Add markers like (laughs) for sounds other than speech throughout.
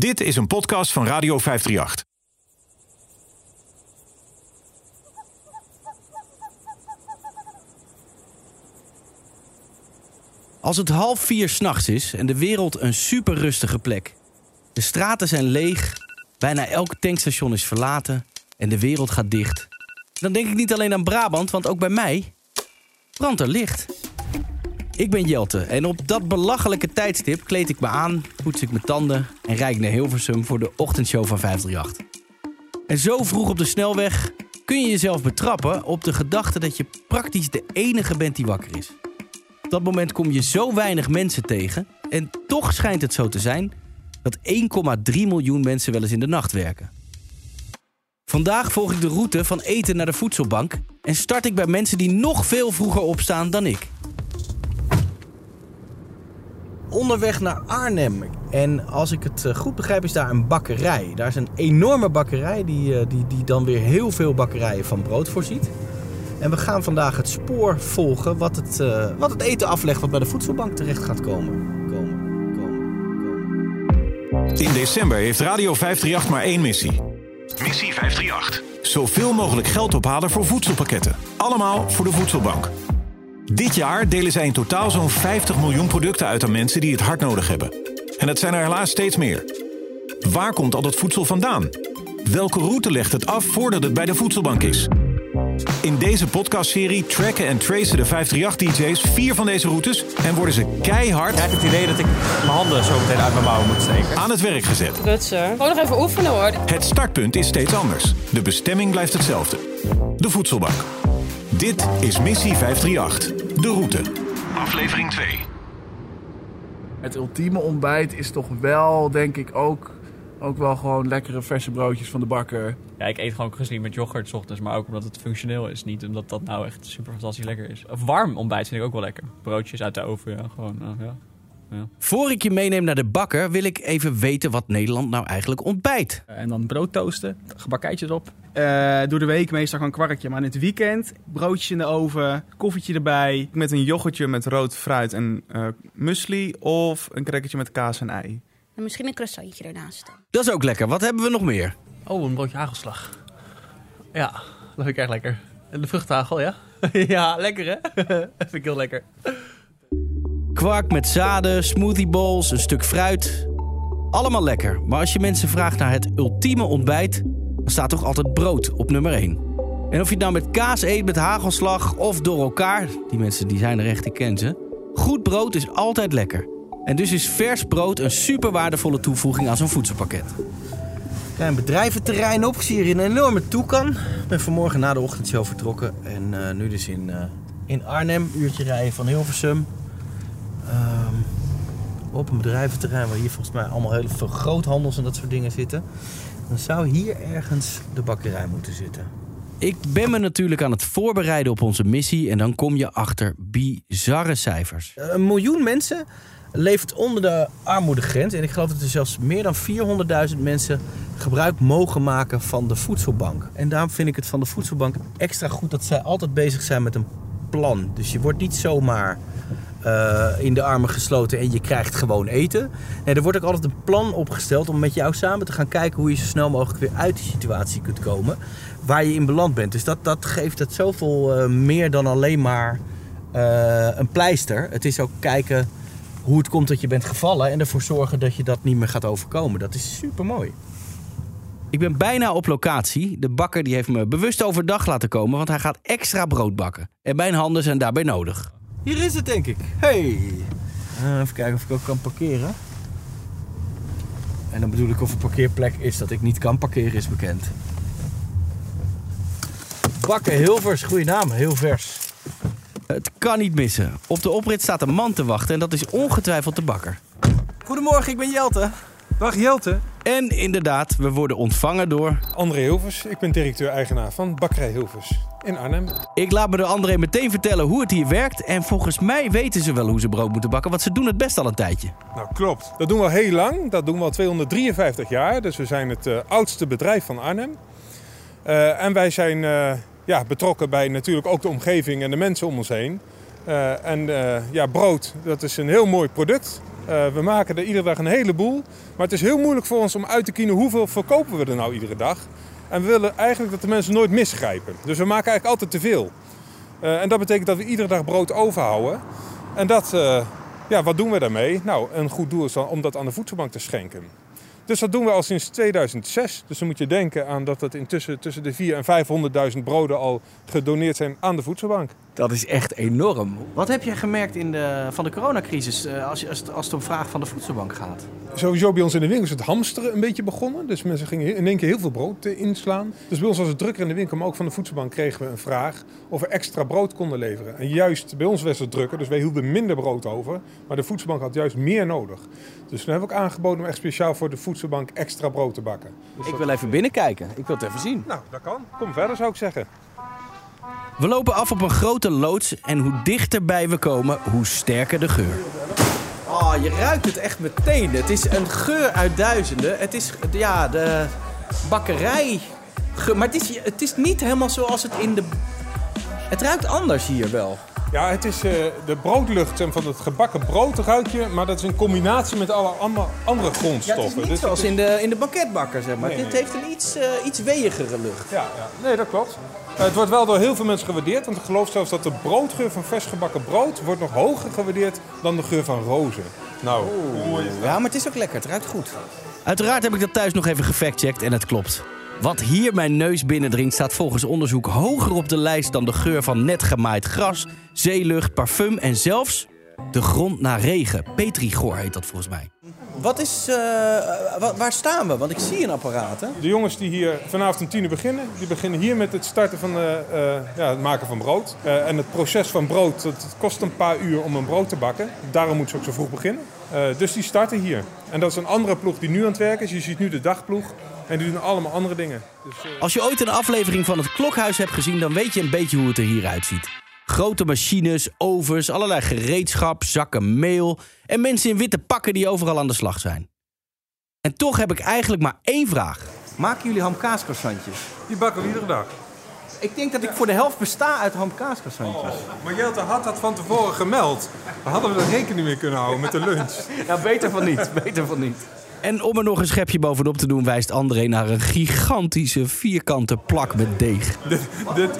Dit is een podcast van Radio 538. Als het half vier s'nachts is en de wereld een super rustige plek. De straten zijn leeg, bijna elk tankstation is verlaten en de wereld gaat dicht. Dan denk ik niet alleen aan Brabant, want ook bij mij brandt er licht. Ik ben Jelte en op dat belachelijke tijdstip kleed ik me aan, poets ik mijn tanden en rijd naar Hilversum voor de ochtendshow van 538. En zo vroeg op de snelweg kun je jezelf betrappen op de gedachte dat je praktisch de enige bent die wakker is. Op dat moment kom je zo weinig mensen tegen en toch schijnt het zo te zijn dat 1,3 miljoen mensen wel eens in de nacht werken. Vandaag volg ik de route van eten naar de voedselbank en start ik bij mensen die nog veel vroeger opstaan dan ik. Onderweg naar Arnhem. En als ik het eh, goed begrijp, is daar een bakkerij. Daar is een enorme bakkerij die, eh, die, die dan weer heel veel bakkerijen van brood voorziet. En we gaan vandaag het spoor volgen wat het, eh, wat het eten aflegt wat bij de voedselbank terecht gaat komen. komen, komen, komen. In december heeft Radio 538 maar één missie. Missie 538. Zoveel mogelijk geld ophalen voor voedselpakketten. Allemaal voor de voedselbank. Dit jaar delen zij in totaal zo'n 50 miljoen producten uit aan mensen die het hard nodig hebben. En het zijn er helaas steeds meer. Waar komt al dat voedsel vandaan? Welke route legt het af voordat het bij de voedselbank is? In deze podcastserie tracken en tracen de 538-DJ's vier van deze routes en worden ze keihard. Ik krijg het idee dat ik mijn handen zo meteen uit mijn mouwen moet steken. Aan het werk gezet. Rutsen. Gewoon nog even oefenen hoor. Het startpunt is steeds anders. De bestemming blijft hetzelfde. De voedselbank. Dit is Missie 538. De route. Aflevering 2. Het ultieme ontbijt is toch wel, denk ik, ook, ook wel gewoon lekkere verse broodjes van de bakker. Ja, ik eet gewoon gezien met yoghurt s ochtends, maar ook omdat het functioneel is. Niet omdat dat nou echt super fantastisch lekker is. Of warm ontbijt vind ik ook wel lekker. Broodjes uit de oven, ja, gewoon, uh, ja. ja. Voor ik je meeneem naar de bakker, wil ik even weten wat Nederland nou eigenlijk ontbijt. En dan brood toasten, gebakkeitjes op. Uh, door de week meestal gewoon kwarkje, maar in het weekend broodjes in de oven, koffietje erbij. Met een yoghurtje met rood fruit en uh, muesli of een crackertje met kaas en ei. En misschien een croissantje ernaast. Dat is ook lekker. Wat hebben we nog meer? Oh, een broodje hagelslag. Ja, dat vind ik echt lekker. En de vruchthagel, ja? (laughs) ja, lekker hè? (laughs) dat vind ik heel lekker. Kwark met zaden, smoothie bowls, een stuk fruit. Allemaal lekker. Maar als je mensen vraagt naar het ultieme ontbijt, dan staat toch altijd brood op nummer 1. En of je het nou met kaas eet, met hagelslag of door elkaar, die mensen die zijn er echt, ik ken ze. Goed brood is altijd lekker. En dus is vers brood een super waardevolle toevoeging aan zo'n voedselpakket. Klein bedrijventerrein op. Ik zie hier een enorme toekan. Ik ben vanmorgen na de ochtendshow vertrokken. En uh, nu dus in, uh, in Arnhem. Uurtje rijden van Hilversum. Um, op een bedrijventerrein waar hier volgens mij allemaal heel veel groothandels en dat soort dingen zitten. Dan zou hier ergens de bakkerij moeten zitten. Ik ben me natuurlijk aan het voorbereiden op onze missie. En dan kom je achter bizarre cijfers. Een miljoen mensen leeft onder de armoedegrens. En ik geloof dat er zelfs meer dan 400.000 mensen gebruik mogen maken van de voedselbank. En daarom vind ik het van de voedselbank extra goed dat zij altijd bezig zijn met een plan. Dus je wordt niet zomaar uh, in de armen gesloten en je krijgt gewoon eten. Nee, er wordt ook altijd een plan opgesteld om met jou samen te gaan kijken hoe je zo snel mogelijk weer uit die situatie kunt komen waar je in beland bent. Dus dat, dat geeft het zoveel uh, meer dan alleen maar uh, een pleister. Het is ook kijken hoe het komt dat je bent gevallen en ervoor zorgen dat je dat niet meer gaat overkomen. Dat is super mooi. Ik ben bijna op locatie. De bakker die heeft me bewust overdag laten komen, want hij gaat extra brood bakken. En mijn handen zijn daarbij nodig. Hier is het, denk ik. Hey. Uh, even kijken of ik ook kan parkeren. En dan bedoel ik of een parkeerplek is dat ik niet kan parkeren, is bekend. Bakker Hilvers, goede naam, heel vers. Kan niet missen. Op de oprit staat een man te wachten en dat is ongetwijfeld de bakker. Goedemorgen, ik ben Jelte. Dag Jelte. En inderdaad, we worden ontvangen door... André Hilvers, ik ben directeur-eigenaar van Bakkerij Hilvers in Arnhem. Ik laat me de André meteen vertellen hoe het hier werkt. En volgens mij weten ze wel hoe ze brood moeten bakken, want ze doen het best al een tijdje. Nou, klopt. Dat doen we al heel lang. Dat doen we al 253 jaar. Dus we zijn het uh, oudste bedrijf van Arnhem. Uh, en wij zijn uh, ja, betrokken bij natuurlijk ook de omgeving en de mensen om ons heen. En ja, brood, dat is een heel mooi product. Eh, we maken er iedere dag een heleboel. Maar het is heel moeilijk voor ons om uit te kiezen hoeveel verkopen we er nou iedere dag. En we willen eigenlijk dat de mensen nooit misgrijpen. Dus we maken eigenlijk altijd te veel. Eh, en dat betekent dat we iedere dag brood overhouden. En dat, eh, ja, wat doen we daarmee? Nou, een goed doel is dan om dat aan de voedselbank te schenken. Dus dat doen we al sinds 2006. Dus dan moet je denken aan dat het intussen tussen de 400.000 en 500.000 broden al gedoneerd zijn aan de voedselbank. Dat is echt enorm. Wat heb jij gemerkt in de, van de coronacrisis eh, als, als, het, als het om vraag van de voedselbank gaat? Sowieso bij ons in de winkel is het hamsteren een beetje begonnen. Dus mensen gingen in één keer heel veel brood eh, inslaan. Dus bij ons was het drukker in de winkel, maar ook van de voedselbank kregen we een vraag of we extra brood konden leveren. En juist bij ons was het drukker, dus wij hielden minder brood over. Maar de voedselbank had juist meer nodig. Dus toen hebben we ook aangeboden om echt speciaal voor de voedselbank extra brood te bakken. Dus Ik wil even binnenkijken. Ik wil het even zien. Nou, dat kan. Kom verder zou ik zeggen. We lopen af op een grote loods en hoe dichterbij we komen, hoe sterker de geur. Oh, je ruikt het echt meteen. Het is een geur uit duizenden. Het is ja, de bakkerij. Maar het is, het is niet helemaal zoals het in de. Het ruikt anders hier wel. Ja, het is eh, de broodlucht en van het gebakken brood ruik je, maar dat is in combinatie met alle andere Ja, grondstoffen. het is niet Dus zoals het is- in de, in de banketbakker, zeg maar. Nee, Dit nee. heeft een iets, eh, iets weegere lucht. Ja, ja, nee, dat klopt. Eh, het wordt wel door heel veel mensen gewaardeerd, want ik geloof zelfs dat de broodgeur van vers gebakken brood wordt nog hoger gewaardeerd dan de geur van rozen. Nou, Ja, maar het is ook lekker. Het ruikt goed. Uiteraard heb ik dat thuis nog even gefactcheckt en het klopt. Wat hier mijn neus binnendringt staat volgens onderzoek hoger op de lijst dan de geur van net gemaaid gras, zeelucht, parfum en zelfs de grond na regen. Petrichor heet dat volgens mij. Wat is, eh, waar staan we? Want ik zie een apparaat, hè? de jongens die hier vanavond om tien uur beginnen, die beginnen hier met het starten van eh, eh, ja, het maken van brood. Eh, en het proces van brood, dat kost een paar uur om een brood te bakken. Daarom moeten ze ook zo vroeg beginnen. Eh, dus die starten hier. En dat is een andere ploeg die nu aan het werken is. Je ziet nu de dagploeg. En die doen allemaal andere dingen. Dus, eh, Als je ooit een aflevering van het Klokhuis hebt gezien, dan weet je een beetje hoe het er hieruit ziet. Grote machines, ovens, allerlei gereedschap, zakken meel en mensen in witte pakken die overal aan de slag zijn. En toch heb ik eigenlijk maar één vraag. Maken jullie hamkaascroissantjes? die bakken we iedere dag. Ik denk dat ik voor de helft besta uit hamkaascroissantjes. Maar Jelte had dat van tevoren gemeld. Dan hadden we er rekening mee kunnen houden met de lunch. (laughs) Nou, beter van niet. Beter van niet. En om er nog een schepje bovenop te doen, wijst André naar een gigantische vierkante plak met deeg. dit, dit,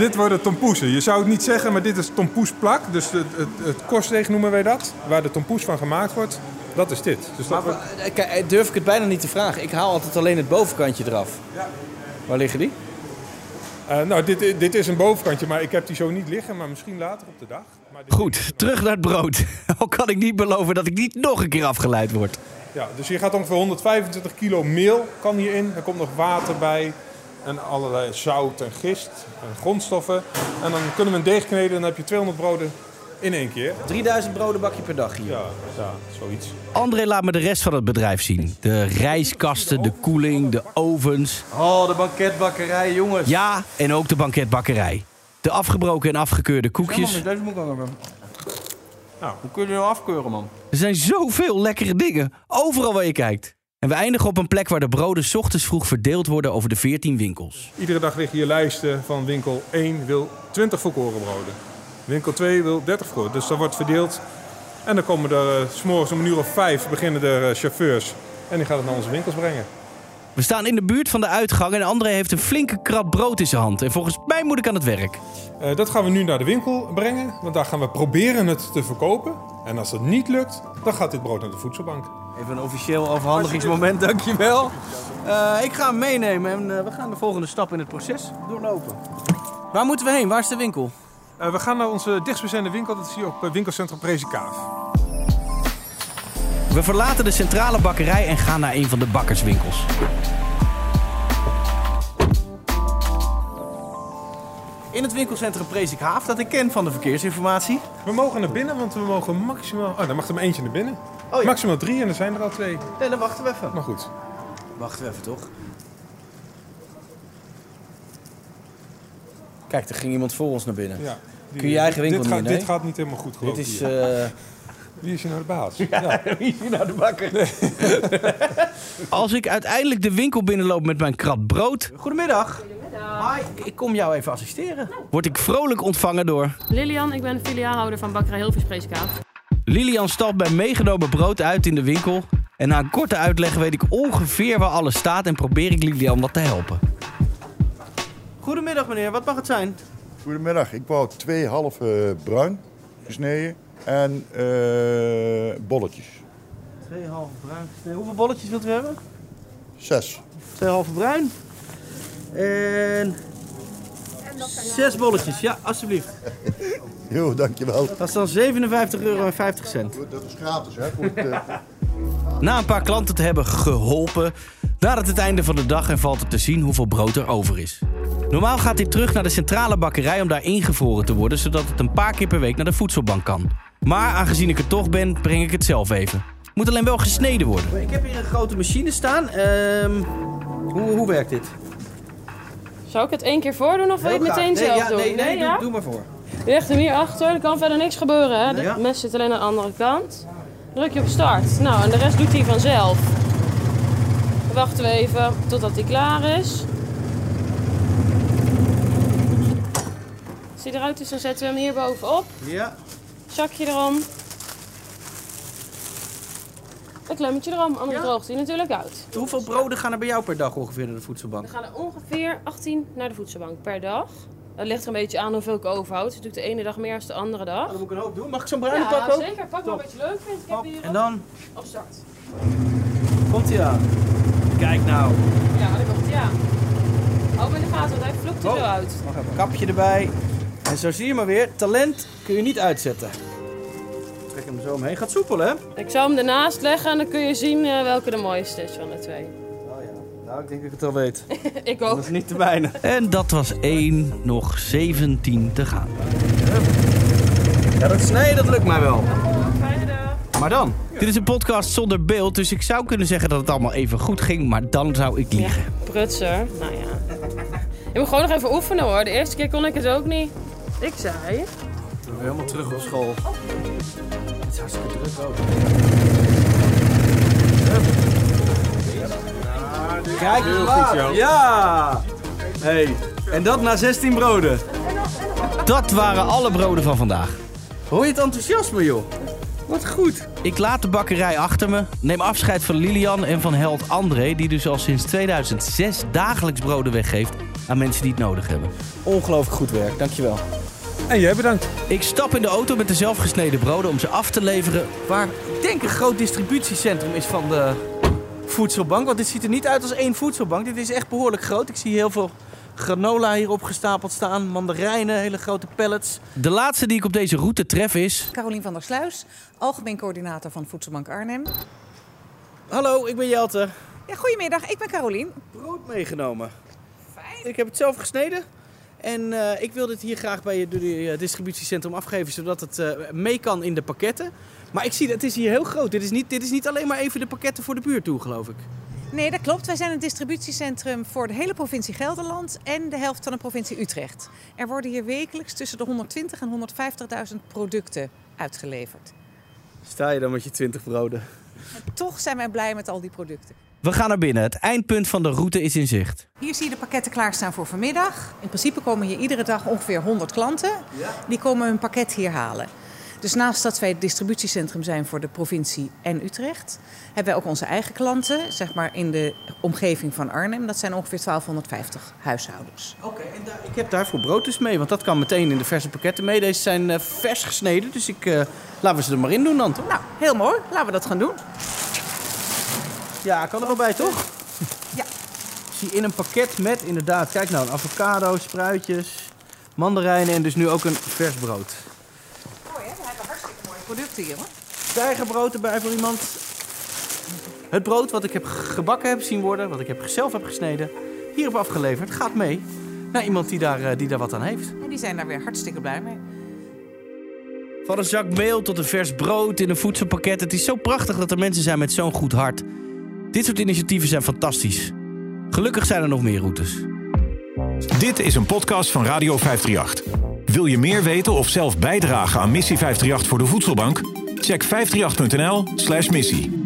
dit worden tompoesen. Je zou het niet zeggen, maar dit is tompoesplak. Dus het, het, het korstdeeg noemen wij dat. Waar de tompoes van gemaakt wordt. Dat is dit. Dus dat wordt- Kijk, durf ik het bijna niet te vragen. Ik haal altijd alleen het bovenkantje eraf. Waar liggen die? Eh, nou, dit, dit is een bovenkantje, maar ik heb die zo niet liggen. Maar misschien later op de dag. Maar Goed, terug naar het brood. (laughs) Al kan ik niet beloven dat ik niet nog een keer afgeleid word. Ja, dus hier gaat ongeveer 125 kilo meel kan hierin. Er komt nog water bij. En allerlei zout en gist en grondstoffen. En dan kunnen we een deeg kneden en dan heb je 200 broden in één keer. 3000 broden bak je per dag hier. Ja, ja zoiets. André laat me de rest van het bedrijf zien. De rijskasten, de koeling, de ovens. Oh, de banketbakkerij, jongens. Ja, en ook de banketbakkerij. De afgebroken en afgekeurde koekjes. deze moet ik ook hebben. Nou. Hoe kun je nou afkeuren, man? Er zijn zoveel lekkere dingen. Overal waar je kijkt. En we eindigen op een plek waar de broden ochtends vroeg verdeeld worden over de 14 winkels. Iedere dag liggen hier lijsten van winkel 1 wil 20 volkorenbroden. Winkel 2 wil 30 volkoren. Dus dat wordt verdeeld. En dan komen er eh, 's morgens om een uur of vijf beginnen er eh, chauffeurs. En die gaan het naar onze winkels brengen. We staan in de buurt van de uitgang en André heeft een flinke krat brood in zijn hand. En volgens mij moet ik aan het werk. Eh, dat gaan we nu naar de winkel brengen. Want daar gaan we proberen het te verkopen. En als dat niet lukt, dan gaat dit brood naar de voedselbank. Even een officieel overhandigingsmoment, dankjewel. Eh ik ga hem meenemen en eh, we gaan de volgende stap in het proces doorlopen. Waar moeten we heen? Waar is de winkel? Eh, we gaan naar onze dichtstbijzijnde winkel. Dat is hier op winkelcentrum Prezikaaf. We verlaten de centrale bakkerij en gaan naar een van de bakkerswinkels. In het winkelcentrum Prezikhaaf, dat ik ken van de verkeersinformatie. We mogen naar binnen, want we mogen maximaal... Oh, daar mag er maar eentje naar binnen. Oh ja. Maximaal drie en er zijn er al twee. Nee, dan wachten we even. Maar goed. Wachten we even, toch? Kijk, er ging iemand voor ons naar binnen. Ja. Kun je je eigen winkel dit niet gaat, nee? Dit gaat niet helemaal goed, geloof Dit is... hier. Wie is hier nou de baas? Ja. Wie (laughs) is hier nou de bakker? (laughs) Als ik uiteindelijk de winkel binnenloop met mijn krat brood... Goedemiddag. Hi, ik kom jou even assisteren. Word ik vrolijk ontvangen door Lilian, ik ben filiaalhouder van bakkerij Hilverspreeskaaf. Lilian stapt bij meegenomen brood uit in de winkel. En na een korte uitleg weet ik ongeveer waar alles staat en probeer ik Lilian wat te helpen. Goedemiddag meneer, wat mag het zijn? Goedemiddag, ik wou twee halve bruin gesneden en eh, bolletjes. Twee halve bruin. Hoeveel bolletjes wilt u hebben? Zes. Twee halve bruin. En zes bolletjes, ja, alsjeblieft. (laughs) Jo, dankjewel. Dat is dan 57,50 euro. Dat is gratis, hè? Voor het, eh, (laughs) Na een paar klanten te hebben geholpen, nadert het einde van de dag en valt het te zien hoeveel brood er over is. Normaal gaat hij terug naar de centrale bakkerij om daar ingevroren te worden, zodat het een paar keer per week naar de voedselbank kan. Maar aangezien ik er toch ben, breng ik het zelf even. Moet alleen wel gesneden worden. Ik heb hier een grote machine staan. Ehm, hoe, hoe werkt dit? Zou ik het één keer voordoen of wil je het meteen nee, zelf ja, doen? Nee, nee, doe maar voor. Je legt hem hier achter, er kan verder niks gebeuren. Hè? De Ja. mes zit alleen aan de andere kant. Druk je op start. Nou, en de rest doet hij vanzelf. Dan wachten we even totdat hij klaar is. Als hij eruit is, dan zetten we hem hier bovenop. Ja. Zakje erom. Een klemmetje erom, anders Ja. droogt hij natuurlijk uit. Hoeveel broden gaan er bij jou per dag ongeveer naar de voedselbank? Er gaan er ongeveer 18 naar de voedselbank per dag. Dat ligt er een beetje aan hoeveel ik overhoud. Dus doe ik de ene dag meer dan de andere dag. Dan moet ik een hoop doen. Mag ik zo'n bruine Ja, pak ook? zeker. Pak maar wat je leuk vindt. Ik heb hier En dan op start. komt hij aan. Kijk nou. Ja, dat komt ja. Hou hem in de gaten, want hij vloekt er Oh. zo uit. Nog even een kapje erbij. En zo zie je maar weer, talent kun je niet uitzetten. Trek hem zo omheen. Gaat soepel, hè? Ik zal hem ernaast leggen en dan kun je zien eh, welke de mooiste is van de twee. Oh ja. Nou, ik denk dat ik het al weet. (laughs) ik ook. Dat is niet te weinig. En dat was één, nog 17 te gaan. Ja, dat snijden, dat lukt mij wel. Fijne dag. Maar dan? Dit is een podcast zonder beeld, dus ik zou kunnen zeggen dat het allemaal even goed ging, maar dan zou ik liegen. Prutser. Nou ja. (laughs) Je moet gewoon nog even oefenen hoor. De eerste keer kon ik het ook niet. Ik zei. Ik ben helemaal terug op school. Het is hartstikke druk ook. Kijk, Heel goed. Ja! Hey, en dat na 16 broden. Dat waren alle broden van vandaag. Hoor je het enthousiasme, joh? Wat goed. Ik laat de bakkerij achter me, neem afscheid van Lilian en van held André... die dus al sinds 2006 dagelijks broden weggeeft aan mensen die het nodig hebben. Ongelooflijk goed werk, dankjewel. En jij bedankt. Ik stap in de auto met de zelfgesneden broden om ze af te leveren... waar ik denk een groot distributiecentrum is van de voedselbank. Want dit ziet er niet uit als één voedselbank. Dit is echt behoorlijk groot. Ik zie heel veel granola hier opgestapeld staan. Mandarijnen, hele grote pallets. De laatste die ik op deze route tref is... Carolien van der Sluis, algemeen coördinator van Voedselbank Arnhem. Hallo, ik ben Jelte. Ja, goedemiddag, ik ben Carolien. Brood meegenomen. Fijn. Ik heb het zelf gesneden. En eh, ik wil dit hier graag bij het uh, distributiecentrum afgeven, zodat het eh, mee kan in de pakketten. Maar ik zie dat het is hier heel groot. Dit is, niet, dit is niet alleen maar even de pakketten voor de buurt toe, geloof ik. Nee, dat klopt. Wij zijn een distributiecentrum voor de hele provincie Gelderland en de helft van de provincie Utrecht. Er worden hier wekelijks tussen de 120 en 150.000 producten uitgeleverd. Sta je dan met je 20 broden? En toch zijn wij blij met al die producten. We gaan naar binnen. Het eindpunt van de route is in zicht. Hier zie je de pakketten klaarstaan voor vanmiddag. In principe komen hier iedere dag ongeveer 100 klanten. Die komen hun pakket hier halen. Dus naast dat wij het distributiecentrum zijn voor de provincie en Utrecht, hebben wij ook onze eigen klanten, zeg maar in de omgeving van Arnhem. Dat zijn ongeveer 1250 huishoudens. Oké, en daar, ik heb daarvoor brood dus mee, want dat kan meteen in de verse pakketten mee. Deze zijn uh, vers gesneden, dus ik, uh, laten we ze er maar in doen dan, toch? Nou, heel mooi. Laten we dat gaan doen. Ja, kan er wel bij, toch? Ja. Ik zie in een pakket met inderdaad, kijk nou, een avocado, spruitjes, mandarijnen en dus nu ook een vers brood. Mooi hè, we hebben hartstikke mooie producten hier hoor. Tijgerbrood erbij voor iemand. Het brood wat ik heb gebakken heb zien worden, wat ik heb zelf heb gesneden, hier heb afgeleverd, gaat mee naar iemand die daar, die daar wat aan heeft. En die zijn daar weer hartstikke blij mee. Van een zak meel tot een vers brood in een voedselpakket. Het is zo prachtig dat er mensen zijn met zo'n goed hart. Dit soort initiatieven zijn fantastisch. Gelukkig zijn er nog meer routes. Dit is een podcast van Radio 538. Wil je meer weten of zelf bijdragen aan Missie 538 voor de Voedselbank? Check 538.nl/missie.